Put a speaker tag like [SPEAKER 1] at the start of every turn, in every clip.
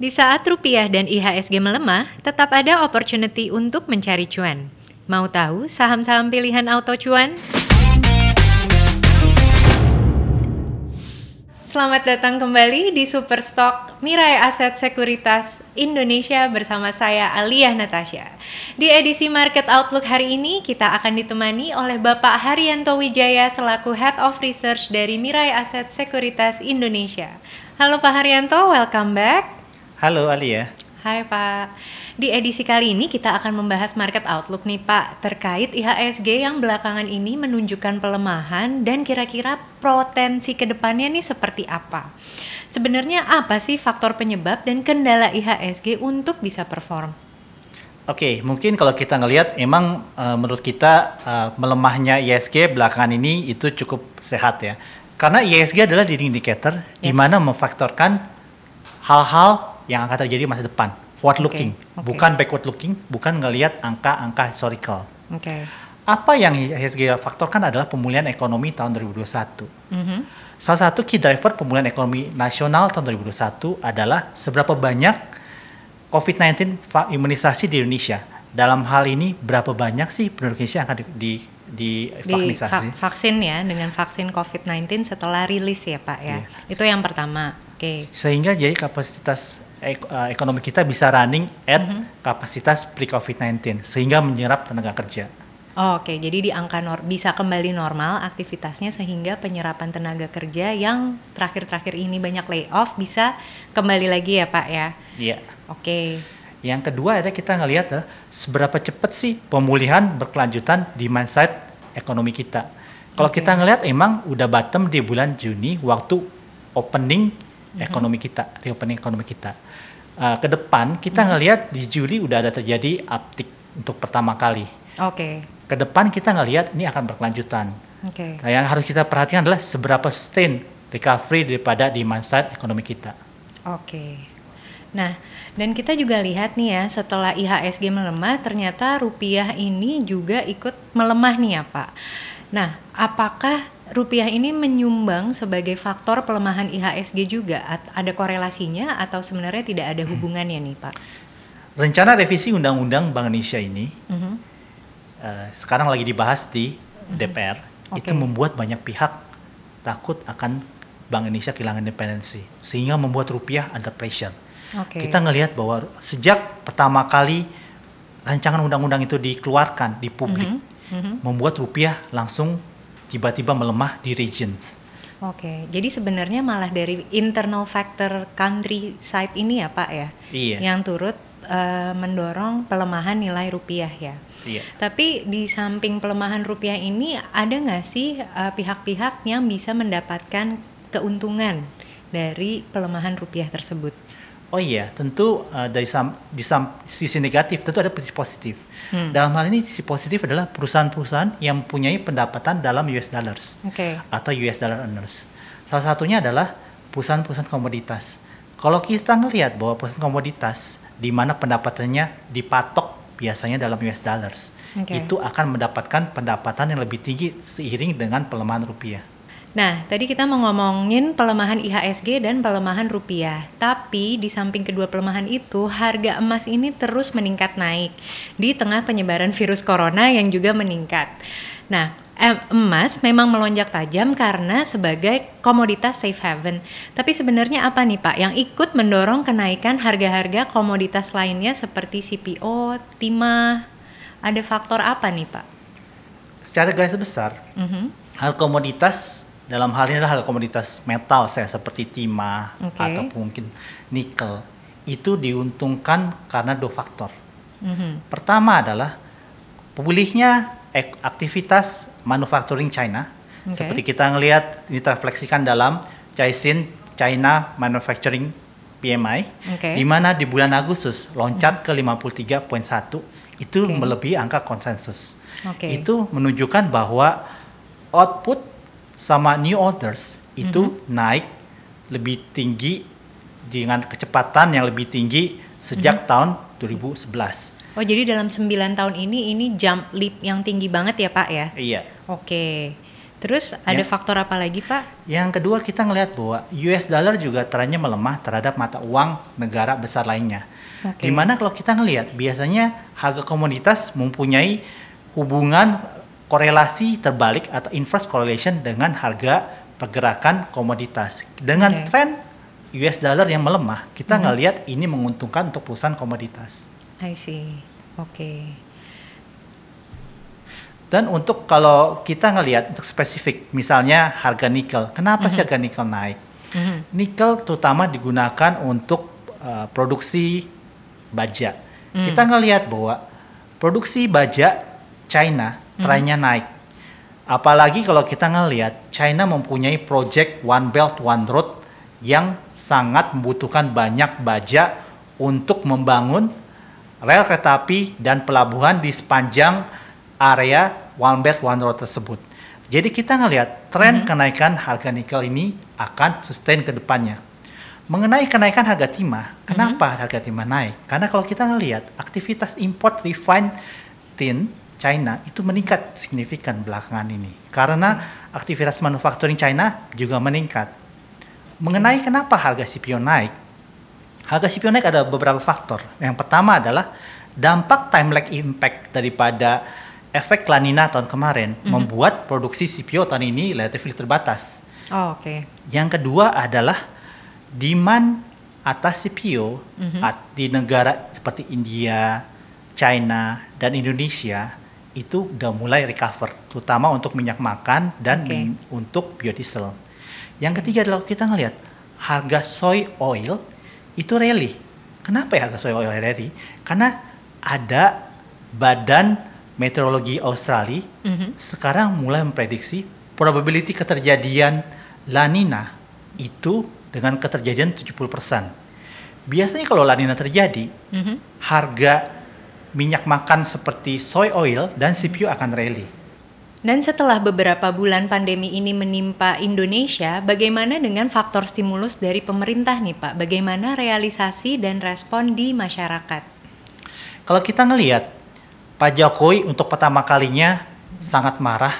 [SPEAKER 1] Di saat rupiah dan IHSG melemah, tetap ada opportunity untuk mencari cuan. Mau tahu saham-saham pilihan auto cuan? Selamat datang kembali di Superstock Mirai Aset Sekuritas Indonesia bersama saya Alia Natasha. Di edisi Market Outlook hari ini kita akan ditemani oleh Bapak Haryanto Wijaya selaku Head of Research dari Mirai Aset Sekuritas Indonesia. Halo Pak Haryanto, welcome back.
[SPEAKER 2] Halo Alia.
[SPEAKER 1] Hai Pak. Di edisi kali ini kita akan membahas market outlook nih Pak terkait IHSG yang belakangan ini menunjukkan pelemahan dan kira-kira potensi ke depannya nih seperti apa. Sebenarnya apa sih faktor penyebab dan kendala IHSG untuk bisa perform?
[SPEAKER 2] Oke, mungkin kalau kita ngelihat emang uh, menurut kita uh, melemahnya IHSG belakangan ini itu cukup sehat ya. Karena IHSG adalah leading indicator yes. di mana memfaktorkan hal-hal yang akan terjadi masa depan forward looking, okay. Okay. bukan backward looking, bukan ngelihat angka-angka historical.
[SPEAKER 1] Oke. Okay.
[SPEAKER 2] Apa yang IHSG faktorkan adalah pemulihan ekonomi tahun 2021. Mm -hmm. Salah satu key driver pemulihan ekonomi nasional tahun 2021 adalah seberapa banyak COVID-19 imunisasi di Indonesia. Dalam hal ini berapa banyak sih penduduk Indonesia yang akan di, di di vaksinasi.
[SPEAKER 1] Di va vaksin ya dengan vaksin COVID-19 setelah rilis ya Pak ya. Yeah. Itu yang pertama. Oke. Okay.
[SPEAKER 2] Sehingga jadi kapasitas ek, uh, ekonomi kita bisa running at mm -hmm. kapasitas pre-COVID-19 sehingga menyerap tenaga kerja.
[SPEAKER 1] Oh, Oke, okay. jadi di angka nor bisa kembali normal aktivitasnya sehingga penyerapan tenaga kerja yang terakhir-terakhir ini banyak layoff bisa kembali lagi ya Pak ya?
[SPEAKER 2] Iya.
[SPEAKER 1] Oke. Okay.
[SPEAKER 2] Yang kedua ada kita ngelihat uh, seberapa cepat sih pemulihan berkelanjutan di side ekonomi kita. Kalau okay. kita ngelihat emang udah bottom di bulan Juni waktu opening mm-hmm. ekonomi kita, reopening ekonomi kita. Uh, ke depan kita mm-hmm. ngelihat di Juli udah ada terjadi uptick untuk pertama kali.
[SPEAKER 1] Oke. Okay.
[SPEAKER 2] Ke depan kita ngelihat ini akan berkelanjutan.
[SPEAKER 1] Oke. Okay.
[SPEAKER 2] Nah, yang harus kita perhatikan adalah seberapa sustain recovery daripada demand side ekonomi kita.
[SPEAKER 1] Oke. Okay. Nah, dan kita juga lihat nih ya, setelah IHSG melemah, ternyata rupiah ini juga ikut melemah nih ya Pak. Nah, apakah rupiah ini menyumbang sebagai faktor pelemahan IHSG juga ada korelasinya atau sebenarnya tidak ada hmm. hubungannya nih Pak?
[SPEAKER 2] Rencana revisi Undang-Undang Bank Indonesia ini -huh. uh, sekarang lagi dibahas di uh-huh. DPR. Okay. Itu membuat banyak pihak takut akan Bank Indonesia kehilangan independensi sehingga membuat rupiah under pressure. Okay. Kita ngelihat bahwa sejak pertama kali rancangan undang-undang itu dikeluarkan di publik, uh -huh. Uh -huh. membuat rupiah langsung tiba-tiba melemah di region.
[SPEAKER 1] Oke, jadi sebenarnya malah dari internal factor country side ini ya Pak ya,
[SPEAKER 2] iya.
[SPEAKER 1] yang turut uh, mendorong pelemahan nilai rupiah ya.
[SPEAKER 2] Iya.
[SPEAKER 1] Tapi di samping pelemahan rupiah ini ada nggak sih eh, pihak-pihak uh, yang bisa mendapatkan keuntungan dari pelemahan rupiah tersebut?
[SPEAKER 2] Oh iya, tentu uh, dari sam, di sam, sisi negatif tentu ada sisi positif. Hmm. Dalam hal ini sisi positif adalah perusahaan-perusahaan yang mempunyai pendapatan dalam US dollars
[SPEAKER 1] okay.
[SPEAKER 2] atau US dollar earners. Salah satunya adalah perusahaan-perusahaan komoditas. Kalau kita melihat bahwa perusahaan komoditas di mana pendapatannya dipatok biasanya dalam US dollars, okay. itu akan mendapatkan pendapatan yang lebih tinggi seiring dengan pelemahan rupiah.
[SPEAKER 1] Nah, tadi kita mau ngomongin pelemahan IHSG dan pelemahan rupiah. Tapi di samping kedua pelemahan itu, harga emas ini terus meningkat naik di tengah penyebaran virus corona yang juga meningkat. Nah, emas memang melonjak tajam karena sebagai komoditas safe haven. Tapi sebenarnya apa nih Pak yang ikut mendorong kenaikan harga-harga komoditas lainnya seperti CPO, timah? Ada faktor apa nih Pak?
[SPEAKER 2] Secara garis besar, mm -hmm. hal komoditas dalam hal ini adalah komoditas metal saya seperti timah okay. atau mungkin nikel itu diuntungkan karena dua faktor. Mm-hmm. Pertama adalah pulihnya aktivitas manufacturing China okay. seperti kita ngelihat ini terrefleksikan dalam Caixin China Manufacturing PMI okay. di mana di bulan Agustus loncat mm-hmm. ke 53.1 itu okay. melebihi angka konsensus. Okay. Itu menunjukkan bahwa output sama new orders itu mm -hmm. naik lebih tinggi dengan kecepatan yang lebih tinggi sejak mm -hmm. tahun 2011.
[SPEAKER 1] Oh, jadi dalam 9 tahun ini ini jump leap yang tinggi banget ya, Pak ya?
[SPEAKER 2] Iya.
[SPEAKER 1] Oke. Terus ada ya. faktor apa lagi Pak?
[SPEAKER 2] Yang kedua kita ngelihat bahwa US dollar juga trennya melemah terhadap mata uang negara besar lainnya. Okay. Di mana kalau kita ngelihat biasanya harga komoditas mempunyai hubungan korelasi terbalik atau inverse correlation dengan harga pergerakan komoditas. Dengan okay. tren US dollar yang melemah, kita hmm. ngelihat ini menguntungkan untuk perusahaan komoditas.
[SPEAKER 1] I see. Oke. Okay.
[SPEAKER 2] Dan untuk kalau kita ngelihat untuk spesifik, misalnya harga nikel, kenapa mm -hmm. sih mhm. harga nikel naik? Mm -hmm. Nikel terutama digunakan untuk uh, produksi baja. Mm. Kita ngelihat bahwa produksi baja China. Trennya mm. naik. Apalagi kalau kita ngelihat China mempunyai project One Belt One Road yang sangat membutuhkan banyak baja untuk membangun rel kereta api dan pelabuhan di sepanjang area One Belt One Road tersebut. Jadi kita ngelihat tren hmm. kenaikan harga nikel ini akan sustain ke depannya. Mengenai kenaikan harga timah, kenapa hmm. harga timah naik? Karena kalau kita ngelihat aktivitas import refined tin China itu meningkat signifikan belakangan ini. Karena aktivitas manufacturing China juga meningkat. Mengenai kenapa harga CPO naik? Harga CPO naik ada beberapa faktor. Yang pertama adalah dampak time lag impact daripada efek La Nina tahun kemarin mm -hmm. membuat produksi CPO tahun ini relatif terbatas.
[SPEAKER 1] Oh, oke. Okay.
[SPEAKER 2] Yang kedua adalah demand atas CPO mm -hmm. di negara seperti India, China, dan Indonesia itu udah mulai recover, terutama untuk minyak makan dan okay. untuk biodiesel. Yang ketiga adalah kita ngelihat harga soy oil itu rally. Kenapa ya harga soy oil rally? Karena ada badan meteorologi Australia mm-hmm. sekarang mulai memprediksi probability keterjadian La Nina itu dengan keterjadian 70%. Biasanya kalau La Nina terjadi, mm-hmm. harga minyak makan seperti soy oil dan CPU akan rally.
[SPEAKER 1] Dan setelah beberapa bulan pandemi ini menimpa Indonesia, bagaimana dengan faktor stimulus dari pemerintah nih Pak? Bagaimana realisasi dan respon di masyarakat?
[SPEAKER 2] Kalau kita ngelihat Pak Jokowi untuk pertama kalinya sangat marah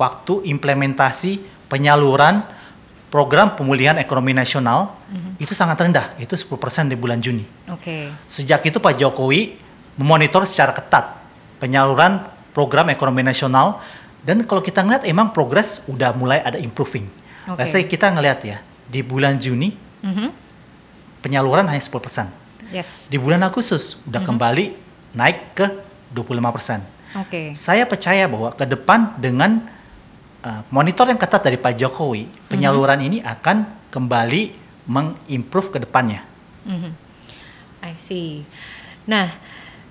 [SPEAKER 2] waktu implementasi penyaluran program pemulihan ekonomi nasional mm-hmm. itu sangat rendah, itu 10% di bulan Juni.
[SPEAKER 1] Oke. Okay.
[SPEAKER 2] Sejak itu Pak Jokowi memonitor secara ketat penyaluran program ekonomi nasional dan kalau kita ngeliat emang progres udah mulai ada improving. Okay. Saya kita ngeliat ya di bulan Juni mm-hmm. penyaluran hanya 10%.
[SPEAKER 1] Yes.
[SPEAKER 2] Di bulan Agustus udah mm-hmm. kembali naik ke 25%.
[SPEAKER 1] Oke. Okay.
[SPEAKER 2] Saya percaya bahwa ke depan dengan uh, monitor yang ketat dari Pak Jokowi, penyaluran mm -hmm. ini akan kembali mengimprove ke depannya. Mm -hmm.
[SPEAKER 1] I see. Nah,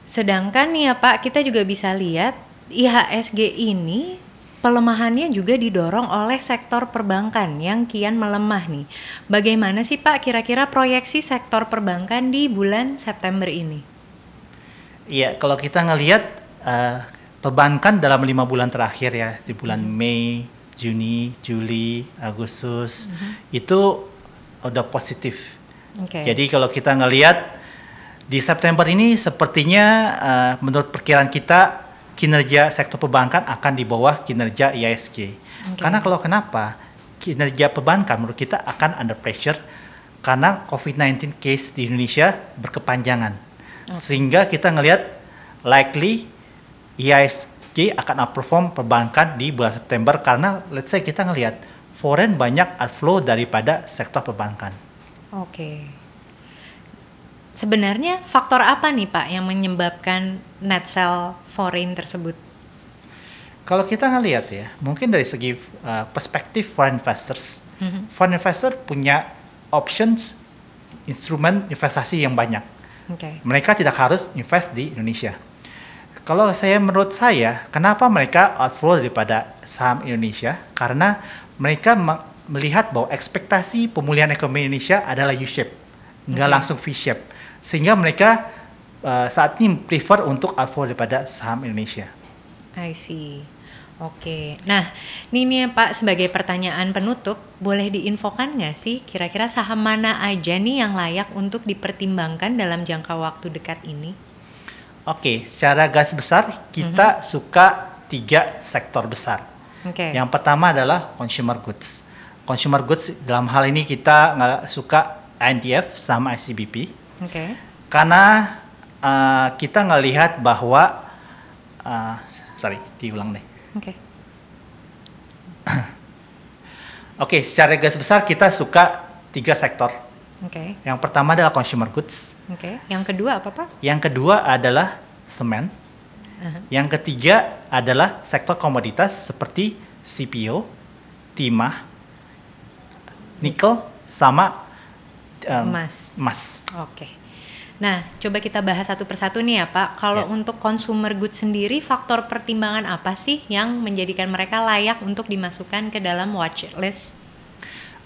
[SPEAKER 1] sedangkan nih ya Pak, kita juga bisa lihat IHSG ini pelemahannya juga didorong oleh sektor perbankan yang kian melemah nih. Bagaimana sih Pak kira-kira proyeksi sektor perbankan di bulan September ini?
[SPEAKER 2] Iya, kalau kita ngelihat uh, perbankan dalam lima bulan terakhir ya di bulan hmm. Mei, Juni, Juli, Agustus mm-hmm. itu udah positif. Okay. Jadi kalau kita ngelihat di September ini sepertinya uh, menurut perkiraan kita kinerja sektor perbankan akan di bawah kinerja IISG. Okay. Karena kalau kenapa kinerja perbankan menurut kita akan under pressure karena COVID-19 case di Indonesia berkepanjangan. Sehingga kita ngelihat likely IISG akan outperform perbankan di bulan September karena let's say kita ngelihat foreign banyak outflow daripada sektor perbankan.
[SPEAKER 1] Oke. Sebenarnya faktor apa nih Pak yang menyebabkan net sell foreign tersebut?
[SPEAKER 2] Kalau kita ngelihat ya, mungkin dari segi uh, perspektif foreign investors, mm-hmm. foreign investor punya options instrumen investasi yang banyak Okay. Mereka tidak harus invest di Indonesia. Kalau saya menurut saya, kenapa mereka outflow daripada saham Indonesia? Karena mereka melihat bahwa ekspektasi pemulihan ekonomi Indonesia adalah U-shape, nggak okay. langsung V-shape, sehingga mereka uh, saat ini prefer untuk outflow daripada saham Indonesia.
[SPEAKER 1] I see. Oke, nah ini nih Pak sebagai pertanyaan penutup, boleh diinfokan nggak sih kira-kira saham mana aja nih yang layak untuk dipertimbangkan dalam jangka waktu dekat ini?
[SPEAKER 2] Oke, secara garis besar kita mm -hmm. suka tiga sektor besar.
[SPEAKER 1] Okay.
[SPEAKER 2] Yang pertama adalah consumer goods. Consumer goods dalam hal ini kita nggak suka INDF sama ICBP.
[SPEAKER 1] Okay.
[SPEAKER 2] Karena uh, kita ngelihat bahwa uh, sorry diulang deh.
[SPEAKER 1] Oke. Okay.
[SPEAKER 2] Oke, okay, secara garis besar kita suka tiga sektor.
[SPEAKER 1] Oke. Okay.
[SPEAKER 2] Yang pertama adalah consumer goods.
[SPEAKER 1] Oke. Okay. Yang kedua apa pak?
[SPEAKER 2] Yang kedua adalah semen. Uh-huh. Yang ketiga adalah sektor komoditas seperti CPO, timah, nikel, sama
[SPEAKER 1] um, emas.
[SPEAKER 2] Emas.
[SPEAKER 1] Oke. Okay. Nah, coba kita bahas satu persatu nih ya Pak. Kalau yeah. untuk consumer goods sendiri, faktor pertimbangan apa sih yang menjadikan mereka layak untuk dimasukkan ke dalam watch list?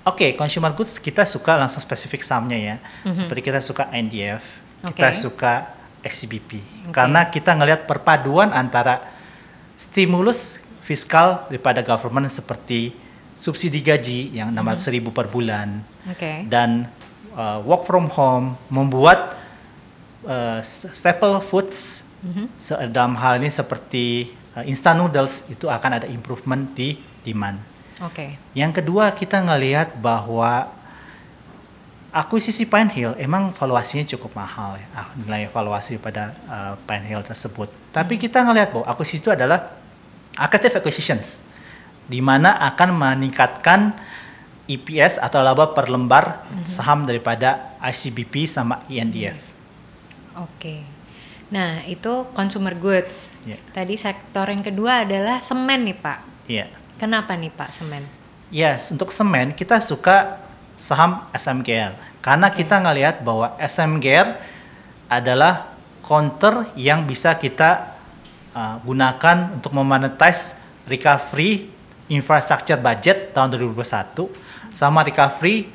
[SPEAKER 2] Oke, okay, consumer goods kita suka langsung spesifik sahamnya ya. Mm-hmm. Seperti kita suka NDF, okay. kita suka XCBP. Okay. Karena kita ngelihat perpaduan antara stimulus fiskal daripada government seperti subsidi gaji yang 600 mm-hmm. ribu per bulan okay. dan uh, work from home membuat uh, staple foods mm-hmm. dalam hal ini seperti uh, instant noodles itu akan ada improvement di demand.
[SPEAKER 1] Oke. Okay.
[SPEAKER 2] Yang kedua kita ngelihat bahwa akuisisi Pine Hill emang valuasinya cukup mahal ya ah, nilai valuasi pada uh, Pine Hill tersebut. Tapi hmm. kita ngelihat bahwa akuisisi itu adalah accretive acquisitions di mana akan meningkatkan EPS atau laba per lembar saham daripada ICBP sama INDF. Hmm.
[SPEAKER 1] Oke. Nah, itu consumer goods. Yeah. Tadi sektor yang kedua adalah semen nih, Pak.
[SPEAKER 2] Iya. Yeah.
[SPEAKER 1] Kenapa nih, Pak, semen?
[SPEAKER 2] Yes, untuk semen kita suka saham SMGR karena okay. kita ngelihat bahwa SMGR adalah counter yang bisa kita uh, gunakan untuk memonetize recovery infrastructure budget tahun 2021 sama recovery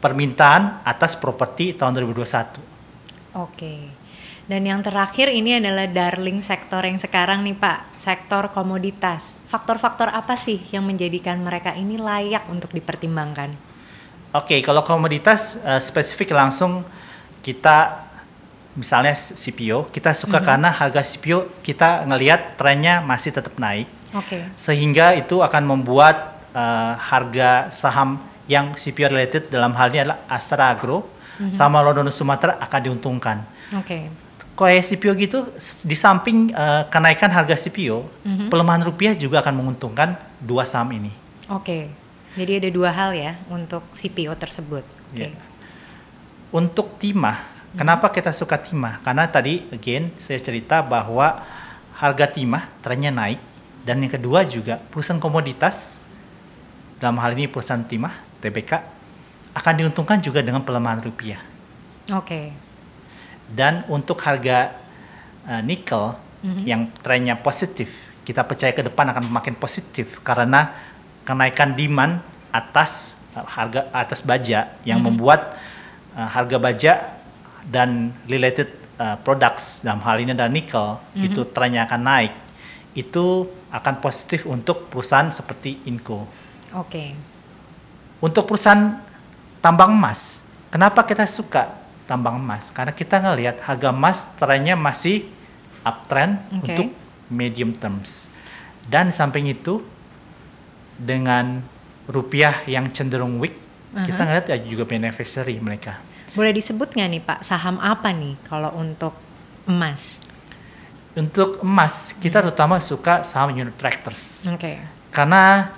[SPEAKER 2] permintaan atas properti tahun 2021. Oke.
[SPEAKER 1] Dan yang terakhir ini adalah darling sektor yang sekarang nih Pak, sektor komoditas. Faktor-faktor apa sih yang menjadikan mereka ini layak untuk dipertimbangkan?
[SPEAKER 2] Oke, kalau komoditas uh, spesifik langsung kita misalnya CPO, kita suka mm -hmm. karena harga CPO kita ngelihat trennya masih tetap naik.
[SPEAKER 1] Oke. Okay.
[SPEAKER 2] Sehingga itu akan membuat uh, harga saham yang CPO related dalam hal ini adalah Astra Agro mm -hmm. sama London Sumatera akan diuntungkan.
[SPEAKER 1] Oke. Okay
[SPEAKER 2] kayak CPO gitu di samping uh, kenaikan harga CPO, mm-hmm. pelemahan rupiah juga akan menguntungkan dua saham ini.
[SPEAKER 1] Oke. Okay. Jadi ada dua hal ya untuk CPO tersebut. Oke. Okay.
[SPEAKER 2] Yeah. Untuk timah, mm-hmm. kenapa kita suka timah? Karena tadi again saya cerita bahwa harga timah trennya naik dan yang kedua juga perusahaan komoditas dalam hal ini perusahaan timah TBK akan diuntungkan juga dengan pelemahan rupiah.
[SPEAKER 1] Oke. Okay.
[SPEAKER 2] Dan untuk harga uh, nikel mm-hmm. yang trennya positif, kita percaya ke depan akan makin positif karena kenaikan demand atas uh, harga atas baja yang mm-hmm. membuat uh, harga baja dan related uh, products dalam hal ini adalah nikel mm-hmm. itu trennya akan naik. Itu akan positif untuk perusahaan seperti Inco.
[SPEAKER 1] Oke. Okay.
[SPEAKER 2] Untuk perusahaan tambang emas, kenapa kita suka tambang emas karena kita ngelihat harga emas trennya masih uptrend okay. untuk medium terms dan samping itu dengan rupiah yang cenderung weak uh -huh. kita ngelihat ya juga beneficiary mereka
[SPEAKER 1] boleh disebut nggak nih pak saham apa nih kalau untuk emas
[SPEAKER 2] untuk emas kita hmm. terutama suka saham unit tractors
[SPEAKER 1] okay.
[SPEAKER 2] karena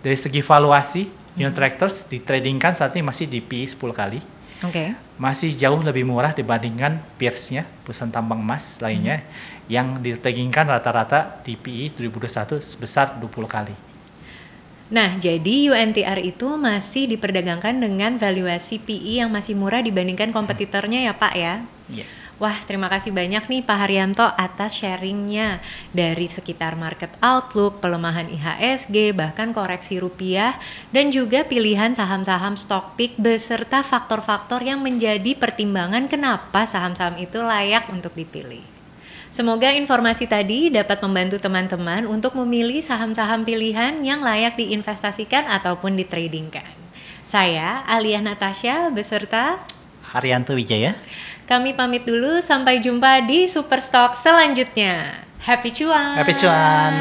[SPEAKER 2] dari segi valuasi unit hmm. tractors ditradingkan saat ini masih di PE 10 kali
[SPEAKER 1] Okay.
[SPEAKER 2] Masih jauh lebih murah dibandingkan peersnya perusahaan tambang emas lainnya hmm. yang ditagingkan rata-rata di PI 2021 sebesar 20 kali.
[SPEAKER 1] Nah, jadi UNTR itu masih diperdagangkan dengan valuasi PI yang masih murah dibandingkan kompetitornya ya Pak ya?
[SPEAKER 2] Iya. Yeah.
[SPEAKER 1] Wah, terima kasih banyak nih Pak Haryanto atas sharingnya dari sekitar market outlook, pelemahan IHSG, bahkan koreksi rupiah, dan juga pilihan saham-saham stock pick beserta faktor-faktor yang menjadi pertimbangan kenapa saham-saham itu layak untuk dipilih. Semoga informasi tadi dapat membantu teman-teman untuk memilih saham-saham pilihan yang layak diinvestasikan ataupun ditradingkan. Saya Alia Natasha beserta
[SPEAKER 2] Haryanto Wijaya
[SPEAKER 1] kami pamit dulu, sampai jumpa di Superstock selanjutnya. Happy cuan!
[SPEAKER 2] Happy cuan!